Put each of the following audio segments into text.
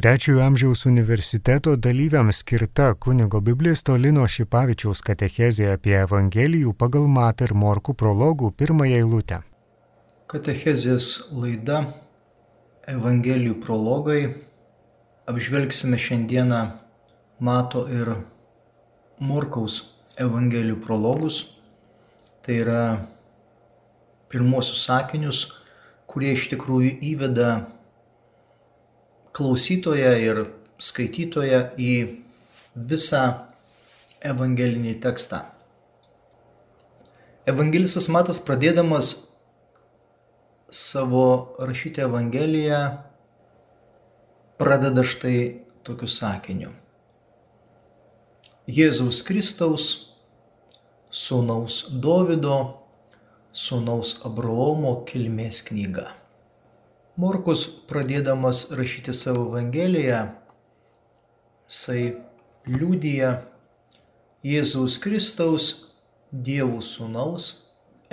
Trečiojo amžiaus universiteto dalyviams skirta kunigo biblisto Lino Šipavičiaus katechezė apie Evangelijų pagal Matą ir Morkų prologų pirmąją eilutę. Katechezės laida Evangelijų prologai. Apžvelgsime šiandieną Mato ir Morkaus Evangelijų prologus. Tai yra pirmosius sakinius, kurie iš tikrųjų įveda klausytoją ir skaitytoją į visą evangelinį tekstą. Evangelistas Matas pradėdamas savo rašyti Evangeliją pradeda štai tokiu sakiniu. Jėzaus Kristaus, sūnaus Dovido, sūnaus Abraomo kilmės knyga. Morkus pradėdamas rašyti savo Evangeliją, jisai liūdija Jėzaus Kristaus Dievo Sūnaus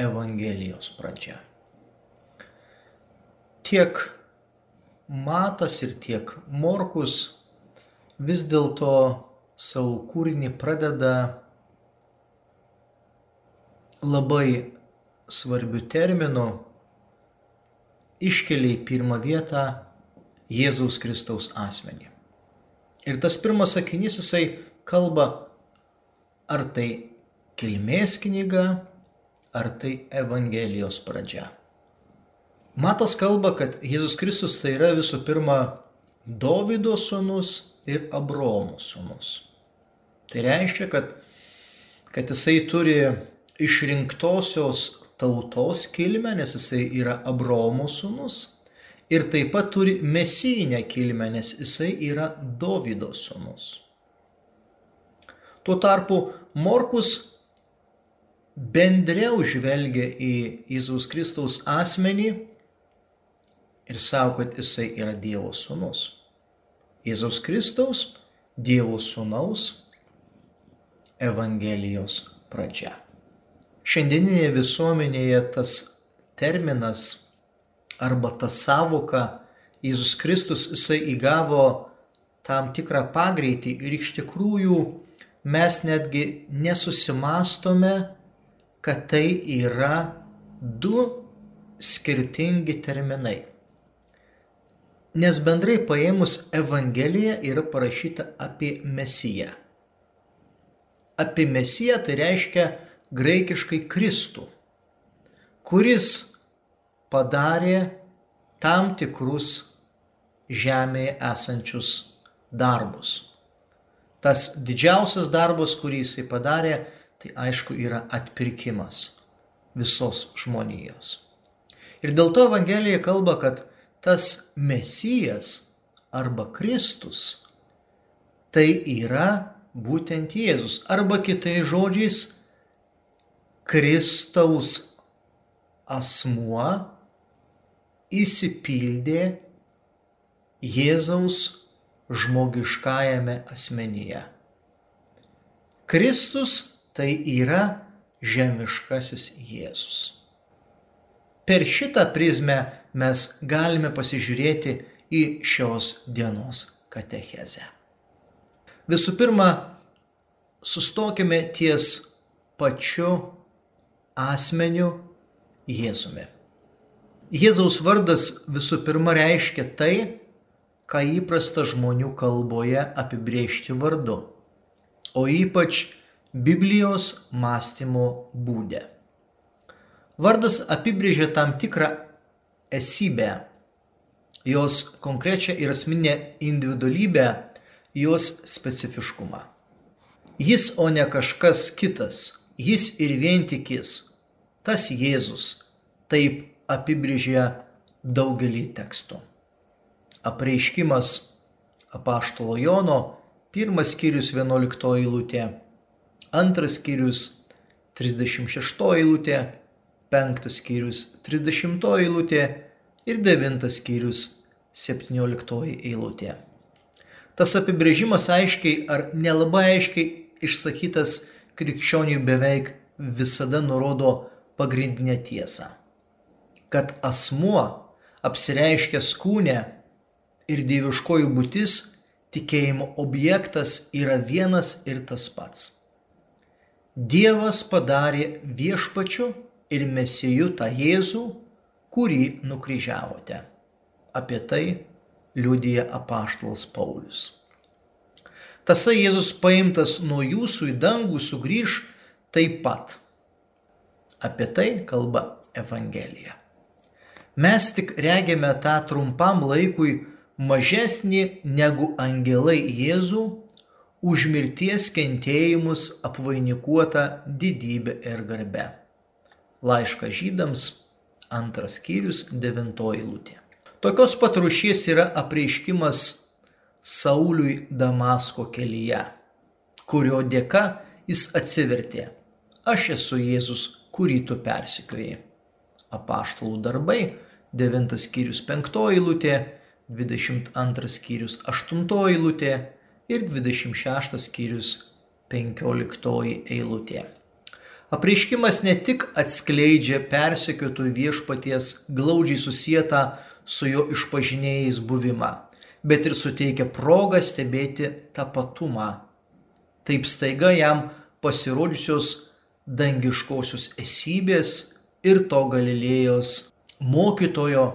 Evangelijos pradžia. Tiek Matas ir tiek Morkus vis dėlto savo kūrinį pradeda labai svarbių terminų iškelia į pirmą vietą Jėzaus Kristaus asmenį. Ir tas pirmas sakinys jisai kalba, ar tai kilmės knyga, ar tai Evangelijos pradžia. Matas kalba, kad Jėzus Kristus tai yra visų pirma Dovido sūnus ir Abromo sūnus. Tai reiškia, kad, kad jisai turi išrinktosios tautos kilmę, nes jisai yra Abromo sūnus. Ir taip pat turi mesijinę kilmę, nes jisai yra Dovido sūnus. Tuo tarpu Morkus bendriau žvelgia į Jėzaus Kristaus asmenį ir sako, kad jisai yra Dievo sūnus. Jėzaus Kristaus, Dievo sūnaus Evangelijos pradžia šiandieninėje visuomenėje tas terminas arba ta savoka Jėzus Kristus jisai įgavo tam tikrą pagreitį ir iš tikrųjų mes netgi nesusimastome, kad tai yra du skirtingi terminai. Nes bendrai paėmus Evangelija yra parašyta apie Mesiją. Apie Mesiją tai reiškia graikiškai Kristų, kuris padarė tam tikrus žemėje esančius darbus. Tas didžiausias darbas, kurį jisai padarė, tai aišku yra atpirkimas visos žmonijos. Ir dėl to Evangelija kalba, kad tas Mesijas arba Kristus tai yra būtent Jėzus. Arba kitais žodžiais Kristaus asmuo įsipildė Jėzaus žmogiškajame asmenyje. Kristus tai yra žemiškasis Jėzus. Per šitą prizmę mes galime pasižiūrėti į šios dienos katechezę. Visų pirma, sustokime ties pačiu asmeniu Jėzumi. Jėzaus vardas visų pirma reiškia tai, ką įprasta žmonių kalboje apibriežti vardu, o ypač Biblijos mąstymo būdė. Vardas apibrėžia tam tikrą esybę, jos konkrečią ir asmeninę individualybę, jos specifiškumą. Jis, o ne kažkas kitas, jis ir vien tik jis, tas Jėzus, taip apibrėžė daugelį tekstų. Apreiškimas apaštalo Jono, pirmas skyrius 11 eilutė, antras skyrius 36 eilutė, penktas skyrius 30 eilutė ir devintas skyrius 17 eilutė. Tas apibrėžimas aiškiai ar nelabai aiškiai išsakytas krikščionių beveik visada nurodo pagrindinę tiesą. Kad asmuo apsireiškęs kūne ir dieviškoji būtis, tikėjimo objektas yra vienas ir tas pats. Dievas padarė viešpačiu ir mesiju tą Jėzų, kurį nukryžiavote. Apie tai liudija apaštalas Paulius. Tasai Jėzus paimtas nuo jūsų į dangų sugrįž taip pat. Apie tai kalba Evangelija. Mes tik regėme tą trumpam laikui mažesnį negu angelai Jėzų, už mirties kentėjimus apvainikuotą didybę ir garbę. Laiškas žydams, antras skyrius, devintoji lūtė. Tokios patrušies yra apreiškimas Sauliui Damasko kelyje, kurio dėka jis atsivertė. Aš esu Jėzus, kurį tu persikėjai. Apaštalų darbai 9 skyrius 5 eilutė, 22 skyrius 8 eilutė ir 26 skyrius 15 eilutė. Apreiškimas ne tik atskleidžia persekiotojų viešpaties glaudžiai susijęta su jo išpažinėjais buvimą, bet ir suteikia progą stebėti tapatumą. Taip staiga jam pasirodžiusios dangiškosios esybės ir to Galilėjos mokytojo,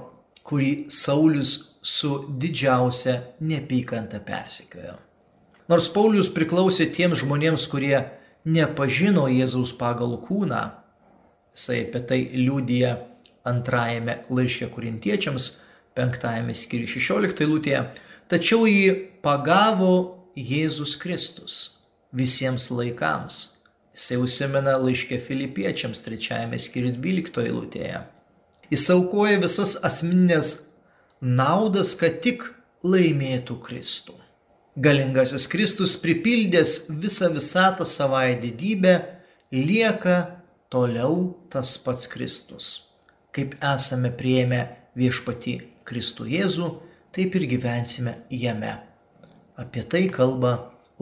kurį Saulis su didžiausia neapykanta persekiojo. Nors Paulius priklausė tiems žmonėms, kurie nepažino Jėzaus pagal kūną, jisai apie tai liūdija antrajame laiške kurintiečiams, penktajame skyriui 16 lūtėje, tačiau jį pagavo Jėzus Kristus visiems laikams. Jisai užsimena laiške filipiečiams trečiajame skyriui 12 lūtėje. Jis aukoja visas asmeninės naudas, kad tik laimėtų Kristų. Galingasis Kristus pripildęs visą visatą savai didybę, lieka toliau tas pats Kristus. Kaip esame prieėmę viešpati Kristų Jėzų, taip ir gyvensime jame. Apie tai kalba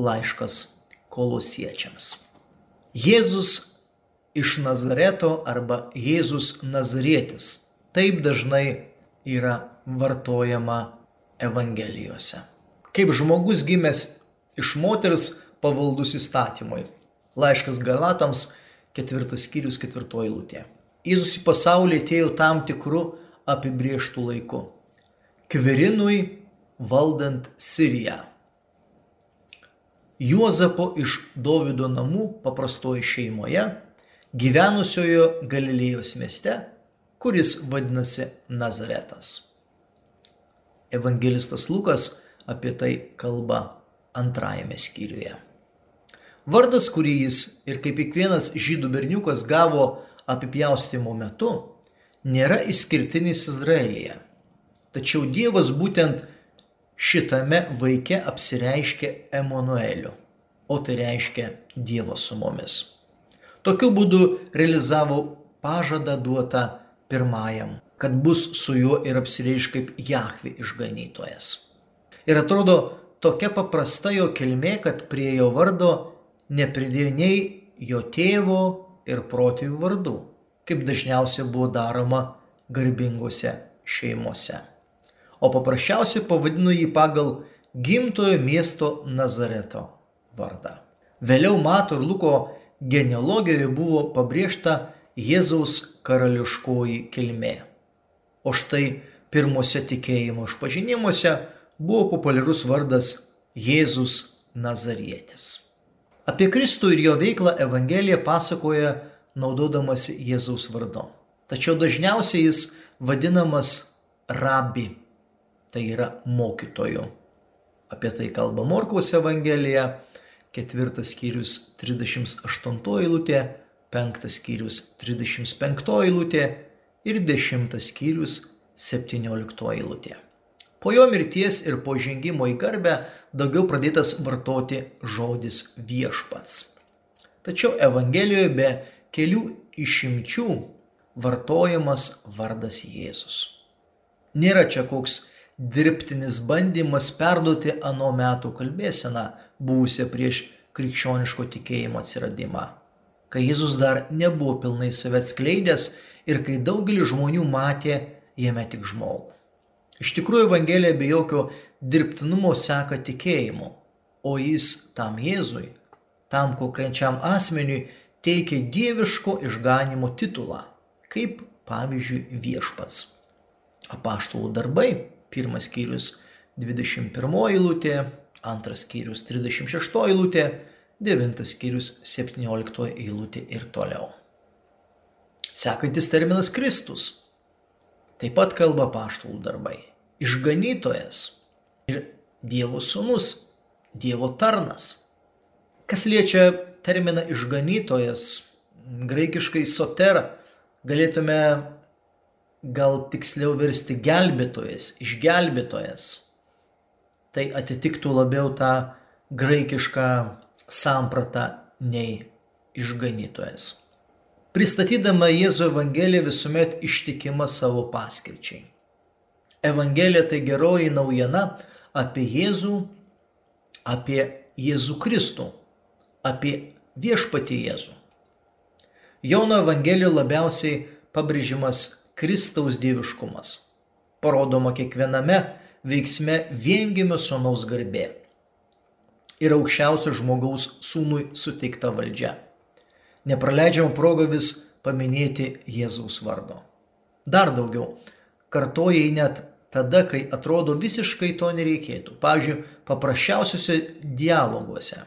laiškas kolosiečiams. Jėzus iš Nazareto arba Jėzus Nazarietis. Taip dažnai yra vartojama Evangelijose. Kaip žmogus gimęs iš moters pavaldus įstatymui. Laiškas Galatams, ketvirtas skyrius, ketvirtoji lūtė. Jėzus į pasaulį atėjo tam tikru apibrieštų laiku. Kvirinui valdant Siriją. Juozapo iš Davido namų paprastoji šeimoje gyvenusiojo Galilėjos mieste, kuris vadinasi Nazaretas. Evangelistas Lukas apie tai kalba antrajame skyriuje. Vardas, kurį jis ir kaip kiekvienas žydų berniukas gavo apipjaustimo metu, nėra išskirtinis Izraelyje. Tačiau Dievas būtent šitame vaike apsireiškia Emanueliu, o tai reiškia Dievo su mumis. Tokiu būdu realizavo pažadą duotą pirmajam, kad bus su juo ir apsireiš kaip Jahvi išganytojas. Ir atrodo tokia paprasta jo kilmė, kad prie jo vardo nepridėjo nei jo tėvo ir protėvių vardų, kaip dažniausiai buvo daroma garbingose šeimose. O paprasčiausiai pavadino jį pagal gimtojo miesto Nazareto vardą. Vėliau Mato ir Luko genealogijoje buvo pabrėžta Jėzaus karališkoji kilmė. O štai pirmose tikėjimo išpažinimuose buvo populiarus vardas Jėzus Nazarietis. Apie Kristų ir jo veiklą Evangelija pasakoja naudodamasi Jėzaus vardu. Tačiau dažniausiai jis vadinamas rabi, tai yra mokytoju. Apie tai kalba Morkaus Evangelija ketvirtas skyrius 38 eilutė, penktas skyrius 35 eilutė ir dešimtas skyrius 17 eilutė. Po jo mirties ir po žengimo į garbę daugiau pradėtas vartoti žodis viešpats. Tačiau Evangelijoje be kelių išimčių vartojamas vardas Jėzus. Nėra čia koks dirbtinis bandymas perduoti ano metų kalbėseną buvusią prieš krikščioniško tikėjimo atsiradimą. Kai Jėzus dar nebuvo pilnai save atskleidęs ir kai daugelis žmonių matė jame tik žmogų. Iš tikrųjų, Evangelija be jokio dirbtinumo seka tikėjimu, o jis tam Jėzui, tam konkrečiam asmeniui teikia dieviško išganimo titulą, kaip pavyzdžiui viešpats. Apaštalų darbai, pirmas skyrius 21 eilutė, antras skyrius 36 eilutė, devintas skyrius 17 eilutė ir toliau. Sekantis terminas Kristus. Taip pat kalba paštalų darbai išganytojas ir Dievo sūnus, Dievo tarnas. Kas liečia terminą išganytojas, graikiškai soter, galėtume gal tiksliau versti gelbėtojas, išgelbėtojas. Tai atitiktų labiau tą graikišką sampratą nei išganytojas. Pristatydama Jėzų Evangeliją visuomet ištikima savo paskirčiai. Evangelija tai geroji naujiena apie Jėzų, apie Jėzų Kristų, apie viešpatį Jėzų. Jono Evangelijoje labiausiai pabrėžimas Kristaus dieviškumas. Parodoma kiekviename veiksme viengimio sūnaus garbė ir aukščiausio žmogaus sūnui suteikta valdžia. Nepraleidžiam progą vis paminėti Jėzaus vardo. Dar daugiau, kartoja jį net tada, kai atrodo visiškai to nereikėtų. Pavyzdžiui, paprasčiausiuose dialoguose.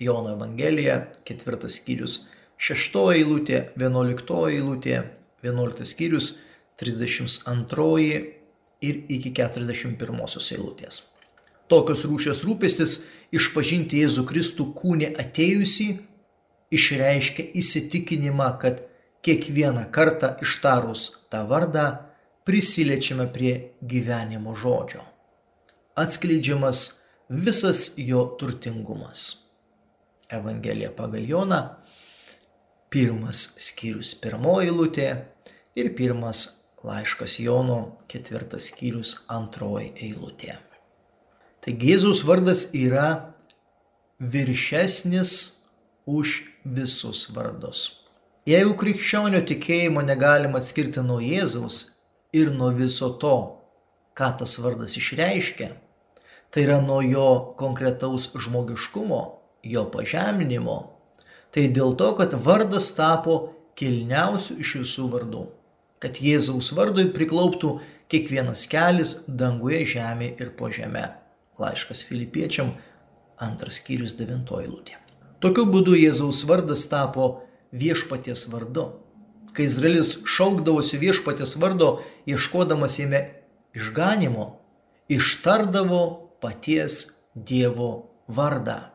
Jono Evangelija, ketvirtas skyrius, šeštoji eilutė, vienuoliktoji eilutė, vienuoliktas skyrius, 32 ir iki 41 eilutės. Tokios rūšės rūpestis išpažinti Jėzų Kristų kūnė atėjusi išreiškia įsitikinimą, kad kiekvieną kartą ištarus tą vardą prisiliečiame prie gyvenimo žodžio. Atskleidžiamas visas jo turtingumas. Evangelija pagal Joną, pirmas skyrius pirmoji lūtė ir pirmas laiškas Jono, ketvirtas skyrius antroji eilutė. Taigi Jėzaus vardas yra viršesnis už visus vardus. Jeigu krikščionio tikėjimo negalima atskirti nuo Jėzaus, ir nuo viso to, ką tas vardas išreiškia, tai yra nuo jo konkretaus žmogiškumo, jo pažeminimo, tai dėl to, kad vardas tapo kilniausių iš visų vardų, kad Jėzaus vardui priklauptų kiekvienas kelias danguje, žemėje ir po žemę. Laiškas Filipiečiam, antras skyrius devintoji lūtė. Tokiu būdu Jėzaus vardas tapo viešpaties vardu, kai Izraelis šaukdavosi viešpatės vardo, ieškodamas jame išganimo, ištardavo paties Dievo vardą.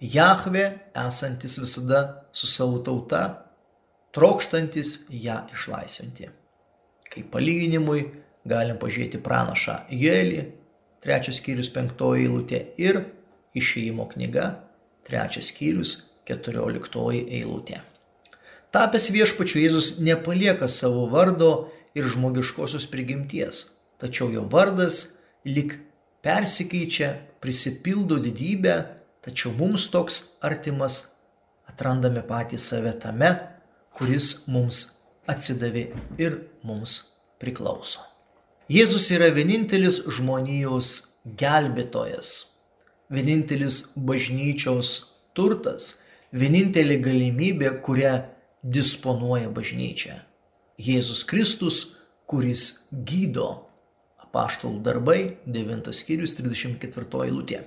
Jahve esantis visada su savo tauta, trokštantis ją išlaisvinti. Kaip palyginimui galim pažiūrėti pranašą Jėlį, trečias skyrius penktoji eilutė ir išėjimo knyga, trečias skyrius keturioliktoji eilutė. Tapęs viešpačiu Jėzus nepalieka savo vardo ir žmogiškosios prigimties, tačiau jo vardas lik persikeičia, prisipildo didybę, tačiau mums toks artimas atrandame patį save tame, kuris mums atsidavė ir mums priklauso. Jėzus yra vienintelis žmonijos gelbėtojas, vienintelis bažnyčios turtas, vienintelė galimybė, kurią disponuoja bažnyčia. Jėzus Kristus, kuris gydo. Apaštalų darbai, 9 skyrius, 34 eilutė.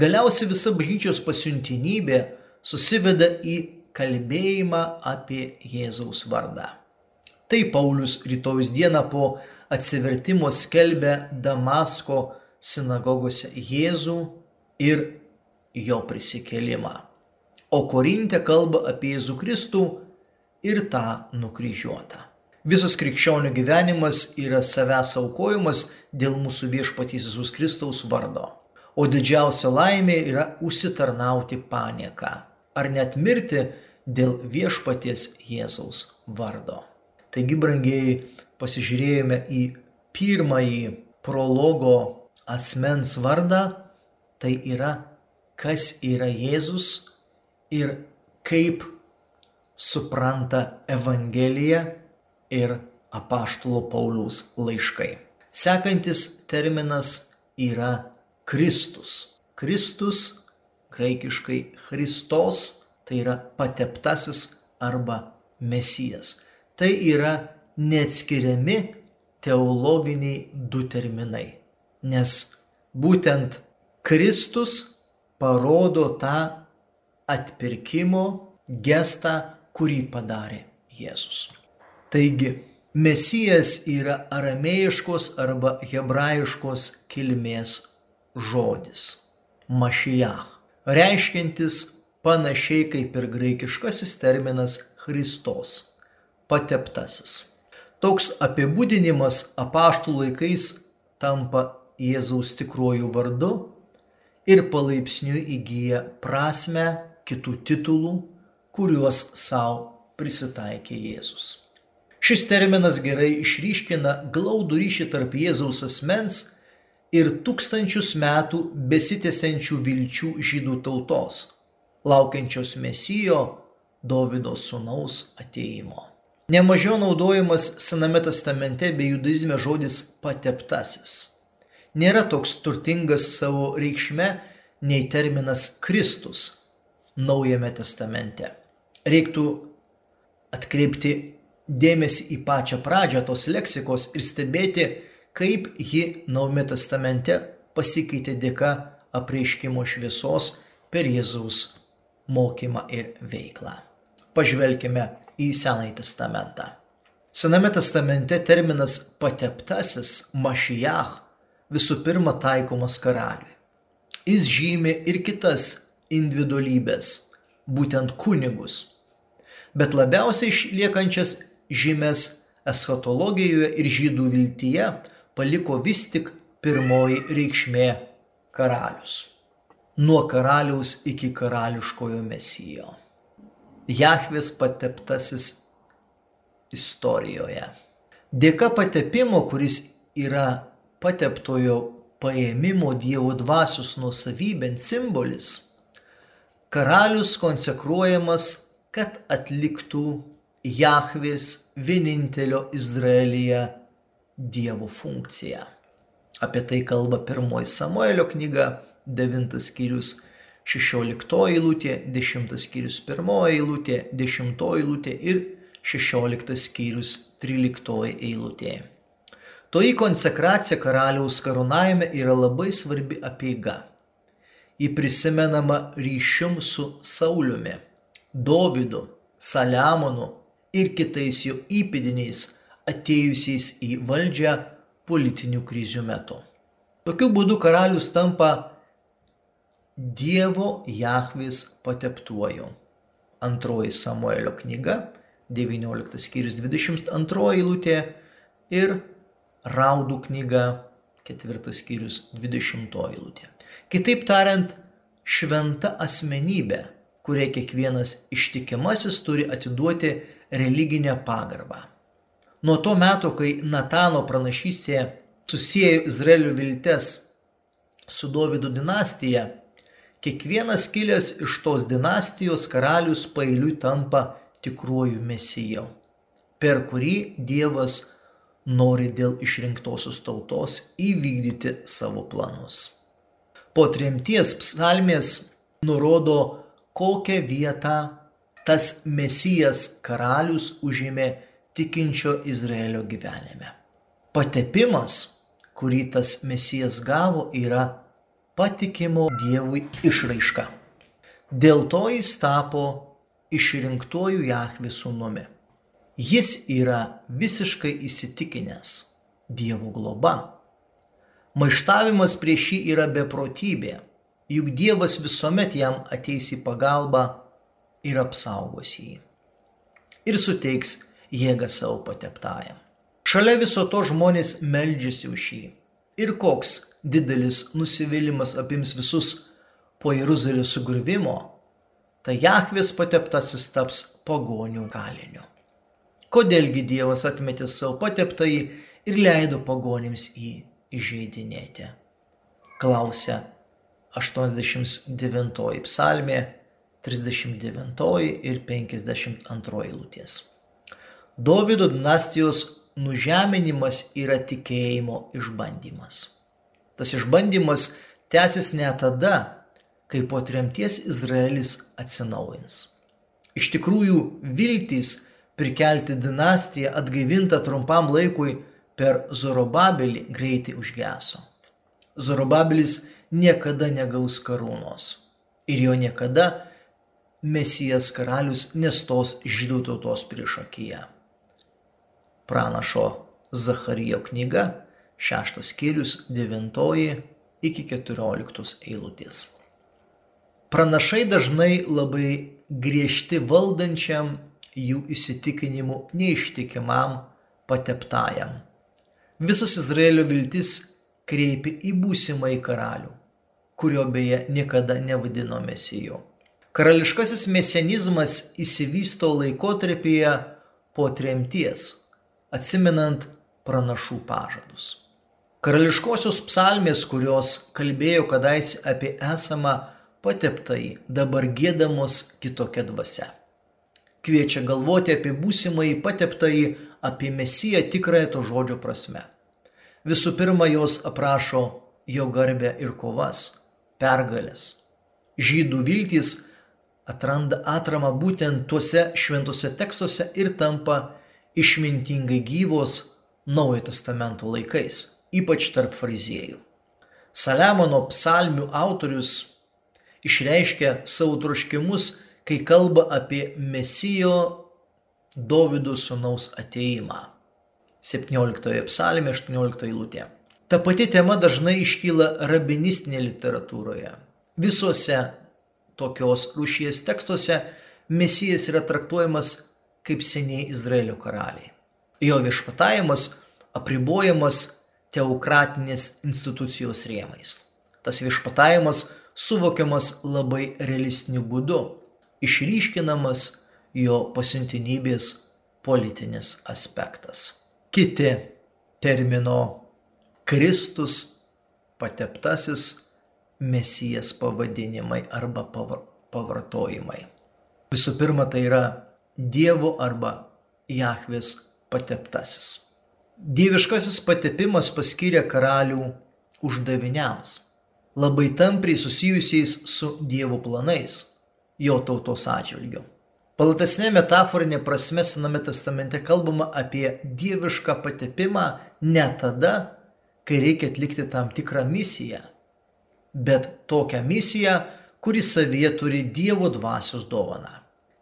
Galiausiai visa bažnyčios pasiuntinybė susiveda į kalbėjimą apie Jėzaus vardą. Tai Paulius rytojus dieną po atsivertimo skelbia Damasko sinagogose Jėzų ir jo prisikelimą. O Korinte kalba apie Jėzų Kristų ir tą nukryžiuotą. Visas krikščionių gyvenimas yra savęs aukojimas dėl mūsų viešpatys Jėzus Kristaus vardo. O didžiausia laimė yra užsitarnauti panieką ar net mirti dėl viešpaties Jėzaus vardo. Taigi, brangieji, pasižiūrėjome į pirmąjį prologo asmens vardą, tai yra kas yra Jėzus ir kaip supranta Evangeliją ir apaštalo Pauliaus laiškai. Sekantis terminas yra Kristus. Kristus, graikiškai Christos, tai yra pateptasis arba Mesijas. Tai yra neatskiriami teologiniai du terminai, nes būtent Kristus parodo tą atpirkimo gestą, kurį padarė Jėzus. Taigi, Mesijas yra aramėjiškos arba hebrajiškos kilmės žodis - mašijach, reiškiantis panašiai kaip ir graikiškasis terminas Christos - pateptasis. Toks apibūdinimas apaštų laikais tampa Jėzaus tikruoju vardu ir palaipsniui įgyja prasme kitų titulų, kuriuos savo prisitaikė Jėzus. Šis terminas gerai išryškina glaudų ryšį tarp Jėzaus asmens ir tūkstančius metų besitęsiančių vilčių žydų tautos, laukiančios mesijo Dovido sūnaus ateimo. Nemažiau naudojamas Sename testamente bei judaizme žodis pateptasis. Nėra toks turtingas savo reikšme nei terminas Kristus Naujame testamente. Reiktų atkreipti dėmesį į pačią pradžią tos leksikos ir stebėti, kaip ji Naujame testamente pasikeitė dėka apreiškimo šviesos per Jėzaus mokymą ir veiklą. Pažvelkime į Senąjį testamentą. Sename testamente terminas pateptasis mašijach visų pirma taikomas karaliui. Jis žymi ir kitas individualybės, būtent kunigus, bet labiausiai išliekančias žymės eschatologijoje ir žydų viltyje paliko vis tik pirmoji reikšmė karalius. Nuo karaliaus iki karališkojo mesijo. Jahvės pateptasis istorijoje. Dėka patepimo, kuris yra pateptojo paėmimo Dievo dvasios nuosavybėn simbolis, karalius konsekruojamas, kad atliktų Jahvės vienintelio Izraelyje Dievo funkciją. Apie tai kalba pirmoji Samuelio knyga, devintas skyrius 16 eilutė, 10 skyrius 1 eilutė, 10 eilutė ir 16 skyrius 13 eilutė. Toji konsekracija karaliaus karūnavime yra labai svarbi apieiga. Ji prisimenama ryšium su Sauliumi, Dovydu, Saliamonu ir kitais jo įpėdiniais atėjusiais į valdžią politinių krizių metu. Tokiu būdu karalius tampa Dievo Jahvės pateptuoju. Antroji Samuelio knyga, 19 skyrius 22 eilutė ir Raudų knyga, 4 skyrius 20 eilutė. Kitaip tariant, šventa asmenybė, kuriai kiekvienas ištikimasis turi atiduoti religinę pagarbą. Nuo to meto, kai Natano pranašystė susijęjo Izraelio viltes su Dovido dinastija, Kiekvienas kilęs iš tos dinastijos karalius pailiui tampa tikruoju mesiju, per kurį Dievas nori dėl išrinktosios tautos įvykdyti savo planus. Po tremties psalmės nurodo, kokią vietą tas mesijas karalius užėmė tikinčio Izraelio gyvenime. Patepimas, kurį tas mesijas gavo, yra patikimo Dievui išraiška. Dėl to jis tapo išrinktuoju Jahvi sūnumi. Jis yra visiškai įsitikinęs Dievo globa. Maištavimas prieš jį yra beprotybė, juk Dievas visuomet jam ateis į pagalbą ir apsaugos jį. Ir suteiks jėgą savo pateptajam. Šalia viso to žmonės meldžiasi už jį ir koks didelis nusivylimas apims visus po Jeruzalės sugriuvimo, tai Jahvės pateptasis taps pagonių kaliniu. Kodėlgi Dievas atmetė savo pateptąjį ir leido pagonims jį įžeidinėti? Klausia 89 psalmė, 39 ir 52 eilutės. Dovido dinastijos nužeminimas yra tikėjimo išbandymas. Tas išbandymas tęsis ne tada, kai po tremties Izraelis atsinaujins. Iš tikrųjų, viltys prikelti dinastiją atgaivinta trumpam laikui per Zorobabelį greitai užgeso. Zorobabelis niekada negaus karūnos ir jo niekada Mesijas karalius nestos žydų tautos priešakyje. Pranašo Zacharijo knyga, šeštas skyrius, devintoji iki keturioliktos eilutės. Pranašai dažnai labai griežti valdančiam jų įsitikinimu neištikimam pateptajam. Visas Izraelio viltis kreipia į būsimąjį karalių, kurio beje niekada nevadino mesiju. Karališkasis mesianizmas įsivysto laikotarpyje po tremties, atsiminant pranašų pažadus. Karališkosios psalmės, kurios kalbėjo kadais apie esamą pateptąjį, dabar gėdamos kitokia dvasia kviečia galvoti apie būsimąjį pateptąjį, apie mesiją tikrąją to žodžio prasme. Visų pirma, jos aprašo jo garbę ir kovas, pergalės. Žydų viltys atranda atramą būtent tuose šventose tekstuose ir tampa išmintingai gyvos Naujojo testamento laikais, ypač tarp fariziejų. Saliamono psalmių autorius išreiškia savo troškimus kai kalba apie Mesijo Dovido sūnaus ateimą. 17 psalmė 18 eilutė. Ta pati tema dažnai iškyla rabinistinėje literatūroje. Visuose tokios rūšies tekstuose Mesijas yra traktuojamas kaip seniai Izraelio karaliai. Jo viešpatavimas apribojamas teokratinės institucijos rėmais. Tas viešpatavimas suvokiamas labai realistiniu būdu išryškinamas jo pasiuntinybės politinis aspektas. Kiti termino Kristus pateptasis mesijas pavadinimai arba pavartojimai. Visų pirma, tai yra Dievo arba Jahvės pateptasis. Dieviškasis patepimas paskyrė karalių uždaviniams, labai tampriai susijusiais su Dievo planais jo tautos atžvilgiu. Platesnė metaforinė prasme Sename testamente kalbama apie dievišką patepimą ne tada, kai reikia atlikti tam tikrą misiją, bet tokią misiją, kuri savyje turi Dievo dvasios dovaną.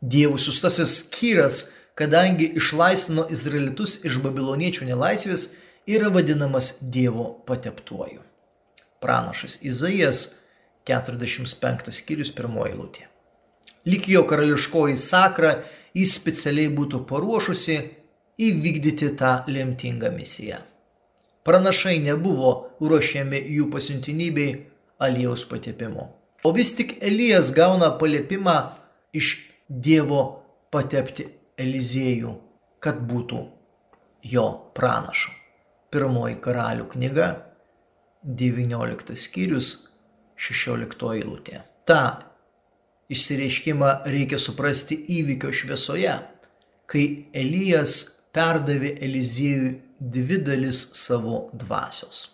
Dievų sustasis kyras, kadangi išlaisvino izraelitus iš babiloniečių nelaisvės, yra vadinamas Dievo pateptuoju. Pranašas Izaijas 45 skyrius 1 eilutė lyg jo karališkoji sakra jį specialiai būtų paruošusi įvykdyti tą lemtingą misiją. Pranašai nebuvo ruošiami jų pasiuntinybei aliejaus patepimu. O vis tik Elijas gauna paliepimą iš Dievo patepti Eliziejų, kad būtų jo pranašu. Pirmoji karalių knyga, 19 skyrius, 16 eilutė. Ta Išsireiškimą reikia suprasti įvykio šviesoje, kai Elijas perdavė Eliziejui dvi dalis savo dvasios.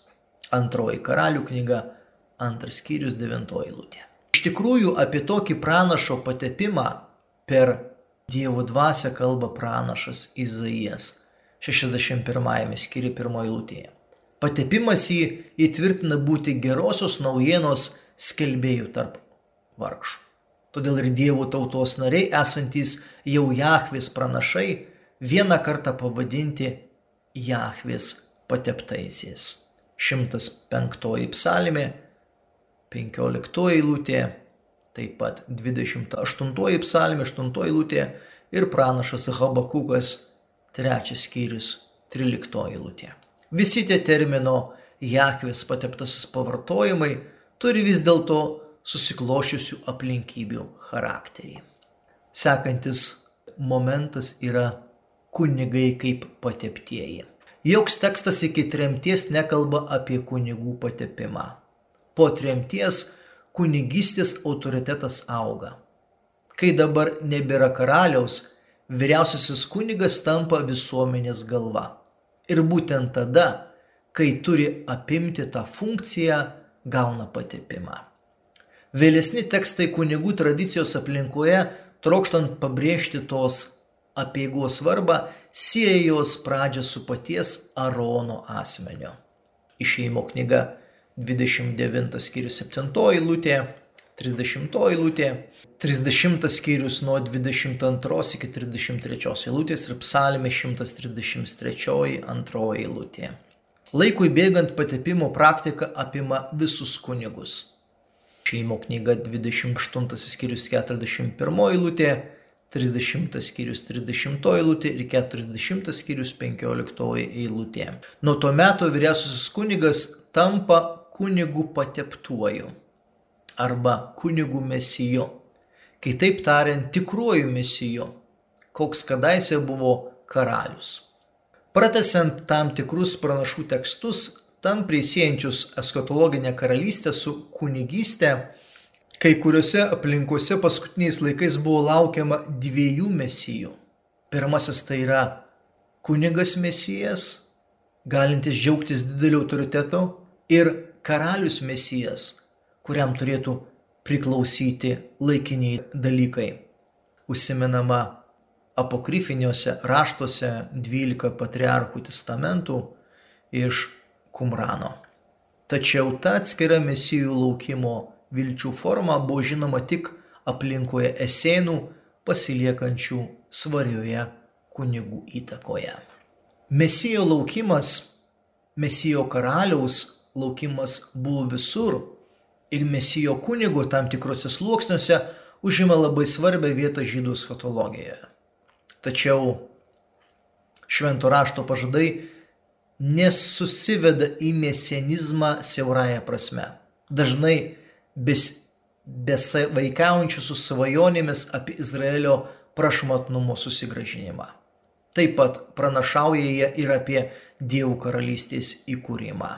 Antroji karalių knyga, antras skyrius, devintoji eilutė. Iš tikrųjų, apie tokį pranašo patepimą per Dievo dvasę kalba pranašas Izaijas 61 skyriui pirmoji eilutėje. Patepimas jį įtvirtina būti gerosios naujienos skelbėjų tarp vargšų. Todėl ir Dievo tautos nariai esantys jau Jahvis pranašai vieną kartą pavadinti Jahvis pateptaisiais. 105 psalmė, 15 eilutė, taip pat 28 psalmė, 8 eilutė ir pranašas Habakukas, 3 skyrius, 13 eilutė. Visi tie termino Jahvis pateptasis pavartojimai turi vis dėlto susiklošiusių aplinkybių charakterį. Sekantis momentas yra kunigai kaip pateptieji. Joks tekstas iki tremties nekalba apie kunigų patepimą. Po tremties kunigystės autoritetas auga. Kai dabar nebėra karaliaus, vyriausiasis kunigas tampa visuomenės galva. ir būtent tada, kai turi apimti tą funkciją, gauna patepimą. Vėlesni tekstai kunigų tradicijos aplinkoje, trokštant pabrėžti tos apieigos svarbą, sieja jos pradžią su paties Arono asmeniu. Išėjimo knyga 29 skyrius 7 eilutė, 30 eilutė, 30 skyrius nuo 22 iki 33 eilutės ir psalmė 133 antroji eilutė. Laikui bėgant patepimo praktika apima visus kunigus. Šeimo knyga 28 skyrius 41 eilutė, 30 skyrius 30 eilutė ir 40 skyrius 15 eilutė. Nuo to meto vyriausiasis kunigas tampa kunigu pateptuoju arba kunigu mesiju. Kitaip tariant, tikruoju mesiju, koks kadaise buvo karalius. Pratesiant tam tikrus pranašų tekstus, tam prisėjančius eskatologinę karalystę su kunigystė, kai kuriuose aplinkose paskutiniais laikais buvo laukiama dviejų mesijų. Pirmasis tai yra kunigas mesijas, galintis džiaugtis dideliu autoritetu ir karalius mesijas, kuriam turėtų priklausyti laikiniai dalykai. Užsimenama apokrifiniuose raštuose 12 patriarchų testamentų iš Kumrano. Tačiau ta atskira mesijų laukimo vilčių forma buvo žinoma tik aplinkoje esenų pasiliekančių svarioje kunigų įtakoje. Mesijo laukimas, mesijo karaliaus laukimas buvo visur ir mesijo kunigo tam tikrose sluoksniuose užima labai svarbią vietą žydų schatologijoje. Tačiau švento rašto pažadai nesusiveda į mesianizmą siaurąją prasme. Dažnai bes, besavaikaujančių su svajonėmis apie Izraelio prašmatnumo susigražinimą. Taip pat pranašauja jie ir apie Dievų karalystės įkūrimą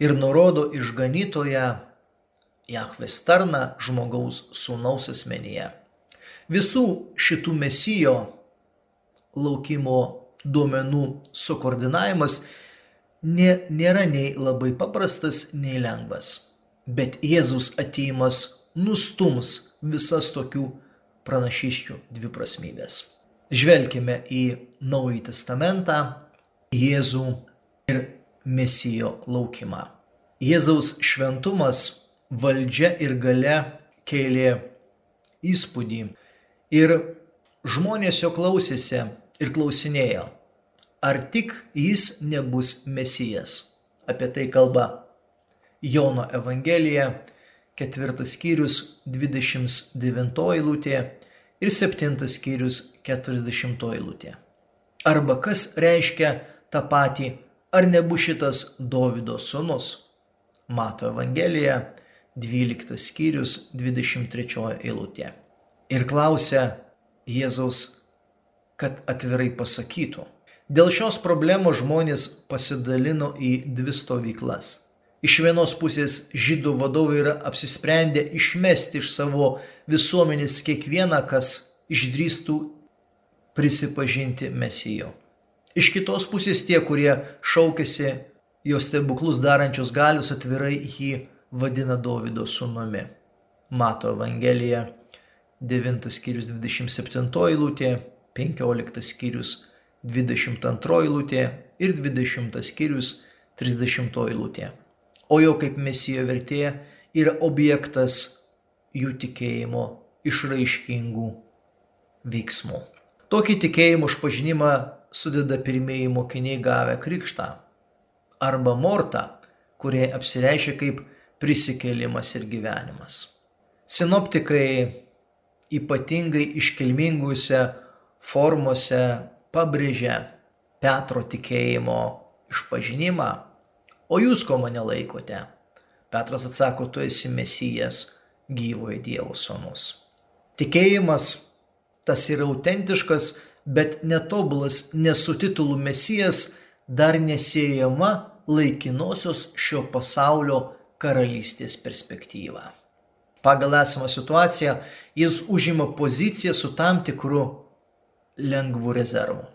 ir nurodo išganytoją Jahvės tarną žmogaus sūnaus asmenyje. Visų šitų mesijo laukimo duomenų sukoordinavimas nėra nei labai paprastas, nei lengvas. Bet Jėzus ateimas nustums visas tokių pranašyščių dviprasmybės. Žvelkime į Naująjį Testamentą, Jėzų ir mesijo laukimą. Jėzaus šventumas, valdžia ir gale kėlė įspūdį ir žmonės jo klausėsi ir klausinėjo, ar tik jis nebus mesijas. Apie tai kalba Jono Evangelija, ketvirtas skyrius, 29 eilutė ir septintas skyrius, 40 eilutė. Arba kas reiškia tą patį ar nebus šitas Dovido sūnus? Mato Evangelija, 12 skyrius, 23 eilutė. Ir klausia Jėzaus, kad atvirai pasakytų. Dėl šios problemos žmonės pasidalino į dvi stovyklas. Iš vienos pusės žydų vadovai yra apsisprendę išmesti iš savo visuomenės kiekvieną, kas išdrįstų prisipažinti mesiju. Iš kitos pusės tie, kurie šaukėsi jo stebuklus darančios galius, atvirai jį vadina Davido sūnumi. Mato Evangelija 9 skyrius 27 eilutė, 15 skyrius 22 eilutė ir 20 skyrius 30 eilutė. O jo kaip mesijo vertė yra objektas jų tikėjimo išraiškingų veiksmų. Tokį tikėjimo išpažinimą sudeda pirmieji mokiniai gavę krikštą arba mortą, kurie apsireiškia kaip prisikėlimas ir gyvenimas. Sinoptikai ypatingai iškilminguose formose pabrėžia Petro tikėjimo išpažinimą, o jūs ko mane laikote? Petras atsako, tu esi mesijas, gyvojo Dievo sūnus. Tikėjimas tas yra autentiškas bet netobulas nesu titulų mesijas dar nesėjama laikinosios šio pasaulio karalystės perspektyva. Pagal esamą situaciją jis užima poziciją su tam tikru lengvu rezervu.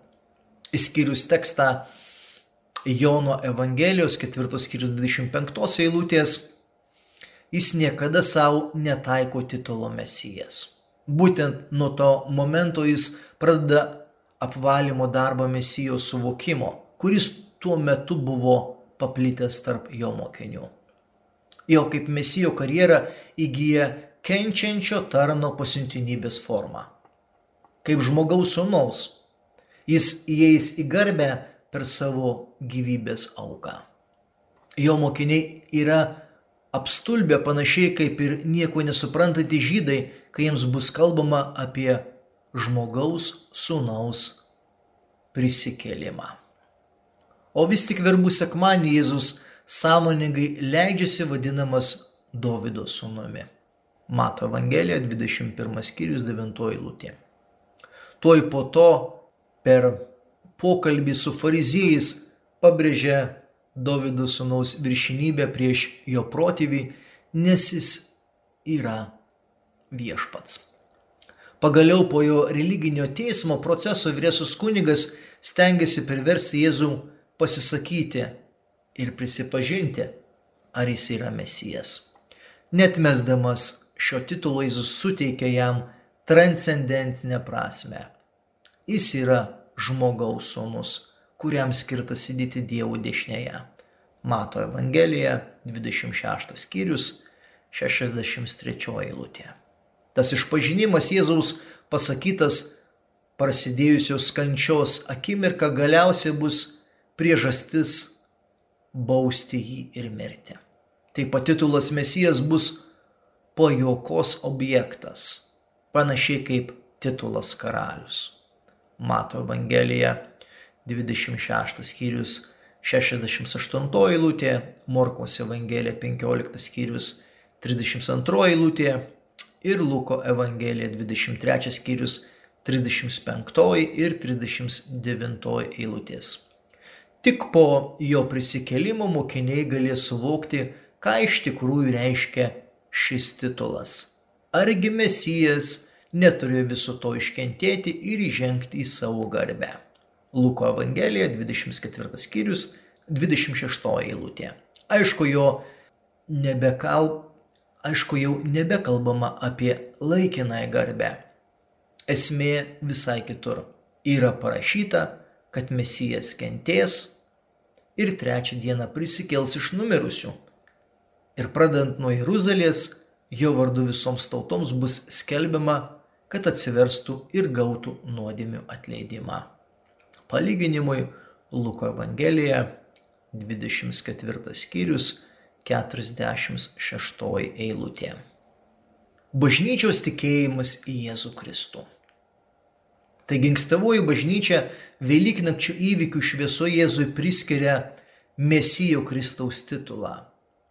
Įskyrus tekstą Jono Evangelijos 4 skyrius 25 eilutės, jis niekada savo netaiko titulo mesijas. Būtent nuo to momento jis pradeda apvalymo darbą mesijo suvokimo, kuris tuo metu buvo paplitęs tarp jo mokinių. Jo kaip mesijo karjera įgyja kenčiančio tarno pasiuntinybės formą. Kaip žmogaus sunaus, jis įeis į garbę per savo gyvybės auką. Jo mokiniai yra apstulbę panašiai kaip ir nieko nesuprantantys žydai, kai jiems bus kalbama apie žmogaus sūnaus prisikėlimą. O vis tik verbų sekmanį Jėzus sąmoningai leidžiasi vadinamas Davido sūnumi. Mato Evangelija 21 skyrius 9 eilutė. Tuoj po to per pokalbį su fariziejais pabrėžia Davido sūnaus viršinybę prieš jo protėvį, nes jis yra viešpats. Pagaliau po jo religinio teismo proceso vyresnis kunigas stengiasi perversti Jėzų pasisakyti ir prisipažinti, ar jis yra mesijas. Net mesdamas šio titulo Jėzus suteikia jam transcendentinę prasme. Jis yra žmogaus sūnus, kuriam skirta sėdėti Dievo dešinėje. Mato Evangelija 26 skyrius 63 eilutė. Tas išpažinimas Jėzaus pasakytas prasidėjusios kančios akimirka galiausiai bus priežastis bausti jį ir mirti. Taip pat titulas Mesijas bus pajokos objektas, panašiai kaip titulas karalius. Mato Evangelija 26 skyrius 68 eilutė, Morkos Evangelija 15 skyrius 32 eilutė ir Luko Evangelija 23 skyrius 35 ir 39 eilutės. Tik po jo prisikelimo mokiniai galės suvokti, ką iš tikrųjų reiškia šis titulas. Argi Mesijas neturėjo viso to iškentėti ir įžengti į savo garbę. Luko Evangelija 24 skyrius 26 eilutė. Aišku, jo nebekal, aišku, jau nebekalbama apie laikinąją garbę. Esmė visai kitur. Yra parašyta, kad Mesijas kentės ir trečią dieną prisikels iš numirusių. Ir pradant nuo Jeruzalės, jo vardu visoms tautoms bus skelbiama, kad atsiverstų ir gautų nuodėmių atleidimą. Palyginimui Luko Evangelija 24 skyrius 46 eilutė. Bažnyčios tikėjimas į Jėzų Kristų. Taigi ankstyvoji bažnyčia Velyknakčio įvykių šviesoje Jėzui priskiria Mesijo Kristaus titulą,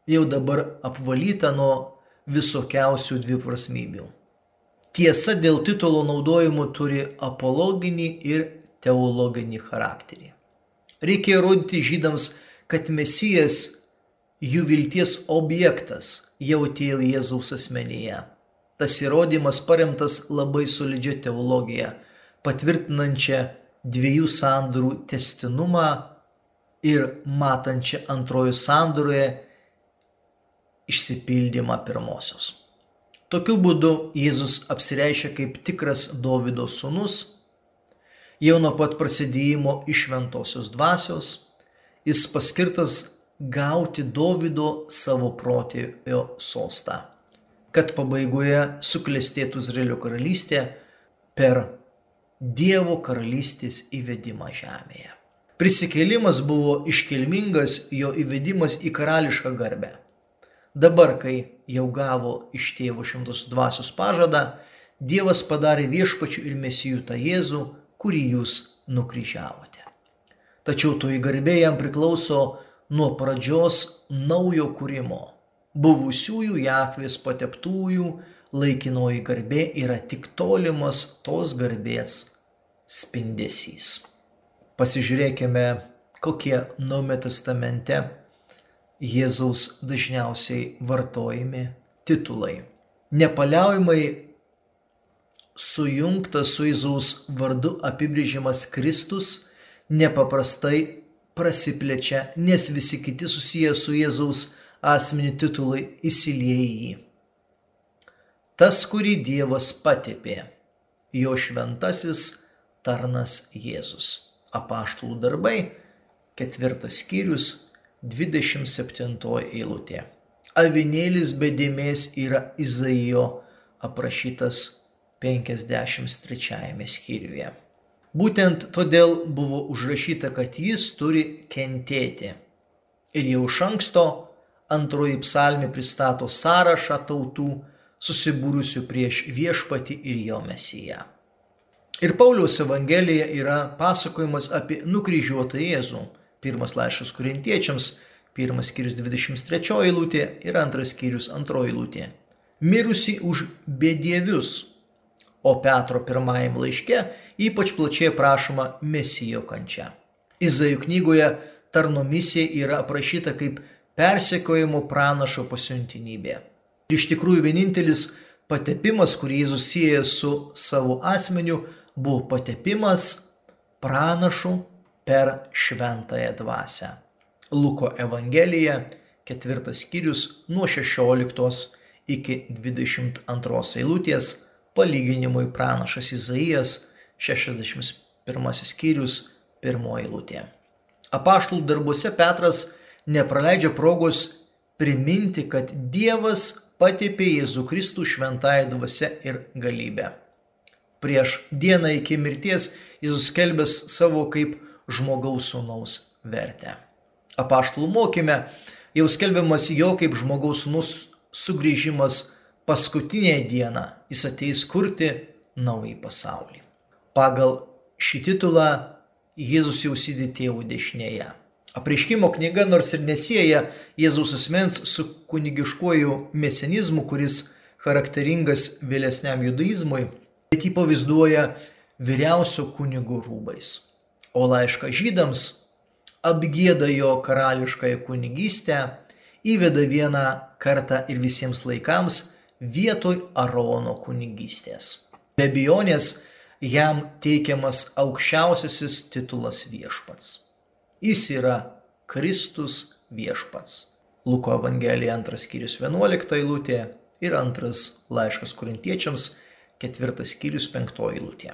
jau dabar apvalyta nuo visokiausių dviprasmybių. Tiesa dėl titulo naudojimo turi apologinį ir teologinį charakterį. Reikia įrodyti žydams, kad Mesijas jų vilties objektas jau atėjo Jėzaus asmenyje. Tas įrodymas paremtas labai solidžia teologija patvirtinančią dviejų sandorų testinumą ir matančią antrojo sandoroje išsipildymą pirmosios. Tokiu būdu Jėzus apsireiškia kaip tikras Davido sūnus, jau nuo pat prasidėjimo iš šventosios dvasios, jis paskirtas gauti Davido savo protėvio sostą, kad pabaigoje suklestėtų Izraelio karalystė per Dievo karalystės įvedimą žemėje. Prisikėlimas buvo iškilmingas jo įvedimas į karališką garbę. Dabar, kai jau gavo iš tėvo šimtos dvasios pažadą, Dievas padarė viešpačių ir mesijų tą Jėzų, kurį jūs nukryžiavote. Tačiau toji garbė jam priklauso nuo pradžios naujo kūrimo. Buvusiųjų Jahvės pateptųjų laikinoji garbė yra tik tolimas tos garbės spindesys. Pasižiūrėkime, kokie Naume testamente Jėzaus dažniausiai vartojami titulai. Nepaliaujamai sujungtas su Jėzaus vardu apibrėžimas Kristus nepaprastai prasiplečia, nes visi kiti susiję su Jėzaus asmeniu titulai įsilieja į jį. Tas, kurį Dievas patepė, jo šventasis tarnas Jėzus. Apaštalų darbai, ketvirtas skyrius, 27 eilutė. Avinėlis be dėmesio yra Izaijo aprašytas 53 skyriuje. Būtent todėl buvo užrašyta, kad jis turi kentėti. Ir jau iš anksto antroji psalmė pristato sąrašą tautų susibūrusių prieš viešpati ir jo mesiją. Ir Pauliaus Evangelija yra pasakojimas apie nukryžiuotą Jėzų. Pirmas laiškas kurintiečiams, pirmas skyrius 23 eilutė ir antras skyrius 2 eilutė. Mirusi už bedievius. O Petro pirmajam laiške ypač plačiai aprašoma mesijo kančia. Izajų knygoje tarno misija yra aprašyta kaip persekiojimo pranašo pasiuntinybė. Ir iš tikrųjų vienintelis patepimas, kurį Jėzus sieja su savo asmeniu, buvo patepimas pranašų per šventąją dvasę. Luko Evangelija, ketvirtas skyrius nuo 16 iki 22 eilutės, palyginimui pranašas Izaijas, 61 skyrius, pirmoji eilutė. Apaštalų darbuose Petras nepraleidžia progos priminti, kad Dievas patepė Jėzų Kristų šventąją dvasę ir galybę. Prieš dieną iki mirties Jėzus kelbės savo kaip žmogaus sūnaus vertę. Apaštalų mokyme jau skelbiamas jo kaip žmogaus sūnus sugrįžimas paskutinę dieną, jis ateis kurti naują pasaulį. Pagal šį titulą Jėzus jau sėdi tėvų dešinėje. Apreiškimo knyga nors ir nesieja Jėzaus asmens su kunigiškuoju mesenizmu, kuris charakteringas vėlesniam judaizmui, bet jį pavaizduoja vyriausio kunigo rūbais. O laišką žydams apgėda jo karališkąją kunigystę, įveda vieną kartą ir visiems laikams vietoj Arono kunigystės. Be abejonės jam teikiamas aukščiausiasis titulas viešpats. Jis yra Kristus viešpats. Luko Evangelija 2 skyrius 11 eilutė ir antras laiškas korintiečiams 4 skyrius 5 eilutė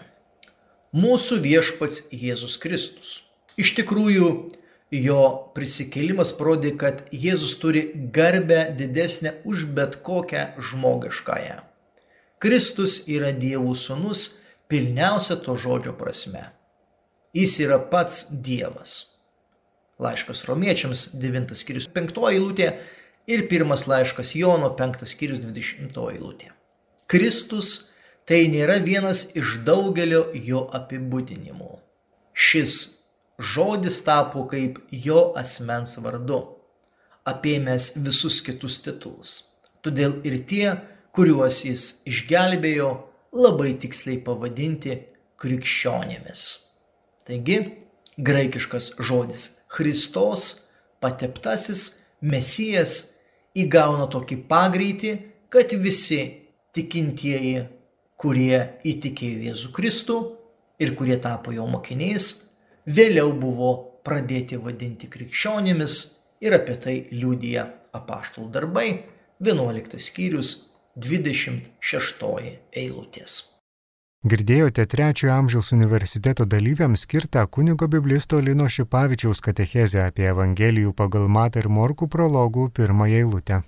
mūsų viešpats Jėzus Kristus. Iš tikrųjų, jo prisikėlimas parodė, kad Jėzus turi garbę didesnę už bet kokią žmogiškąją. Kristus yra Dievų sūnus pilniausia to žodžio prasme. Jis yra pats Dievas. Laiškas romiečiams 9 skyrius 5 eilutė ir pirmas laiškas Jono 5 skyrius 20 eilutė. Kristus tai nėra vienas iš daugelio jo apibūdinimų. Šis žodis tapo kaip jo asmens vardu, apėmęs visus kitus titulus. Todėl ir tie, kuriuos jis išgelbėjo, labai tiksliai pavadinti krikščionėmis. Taigi, graikiškas žodis Kristos, pateptasis, mesijas įgauna tokį pagreitį, kad visi tikintieji kurie įtikėjo Jėzų Kristų ir kurie tapo jo mokiniais, vėliau buvo pradėti vadinti krikščionimis ir apie tai liūdija apaštalų darbai 11 skyrius 26 eilutės. Girdėjote trečiojo amžiaus universiteto dalyviams skirtą kunigo biblisto Lino Šipavičiaus katechezę apie Evangelijų pagal Matą ir Morkų prologų pirmąją eilutę.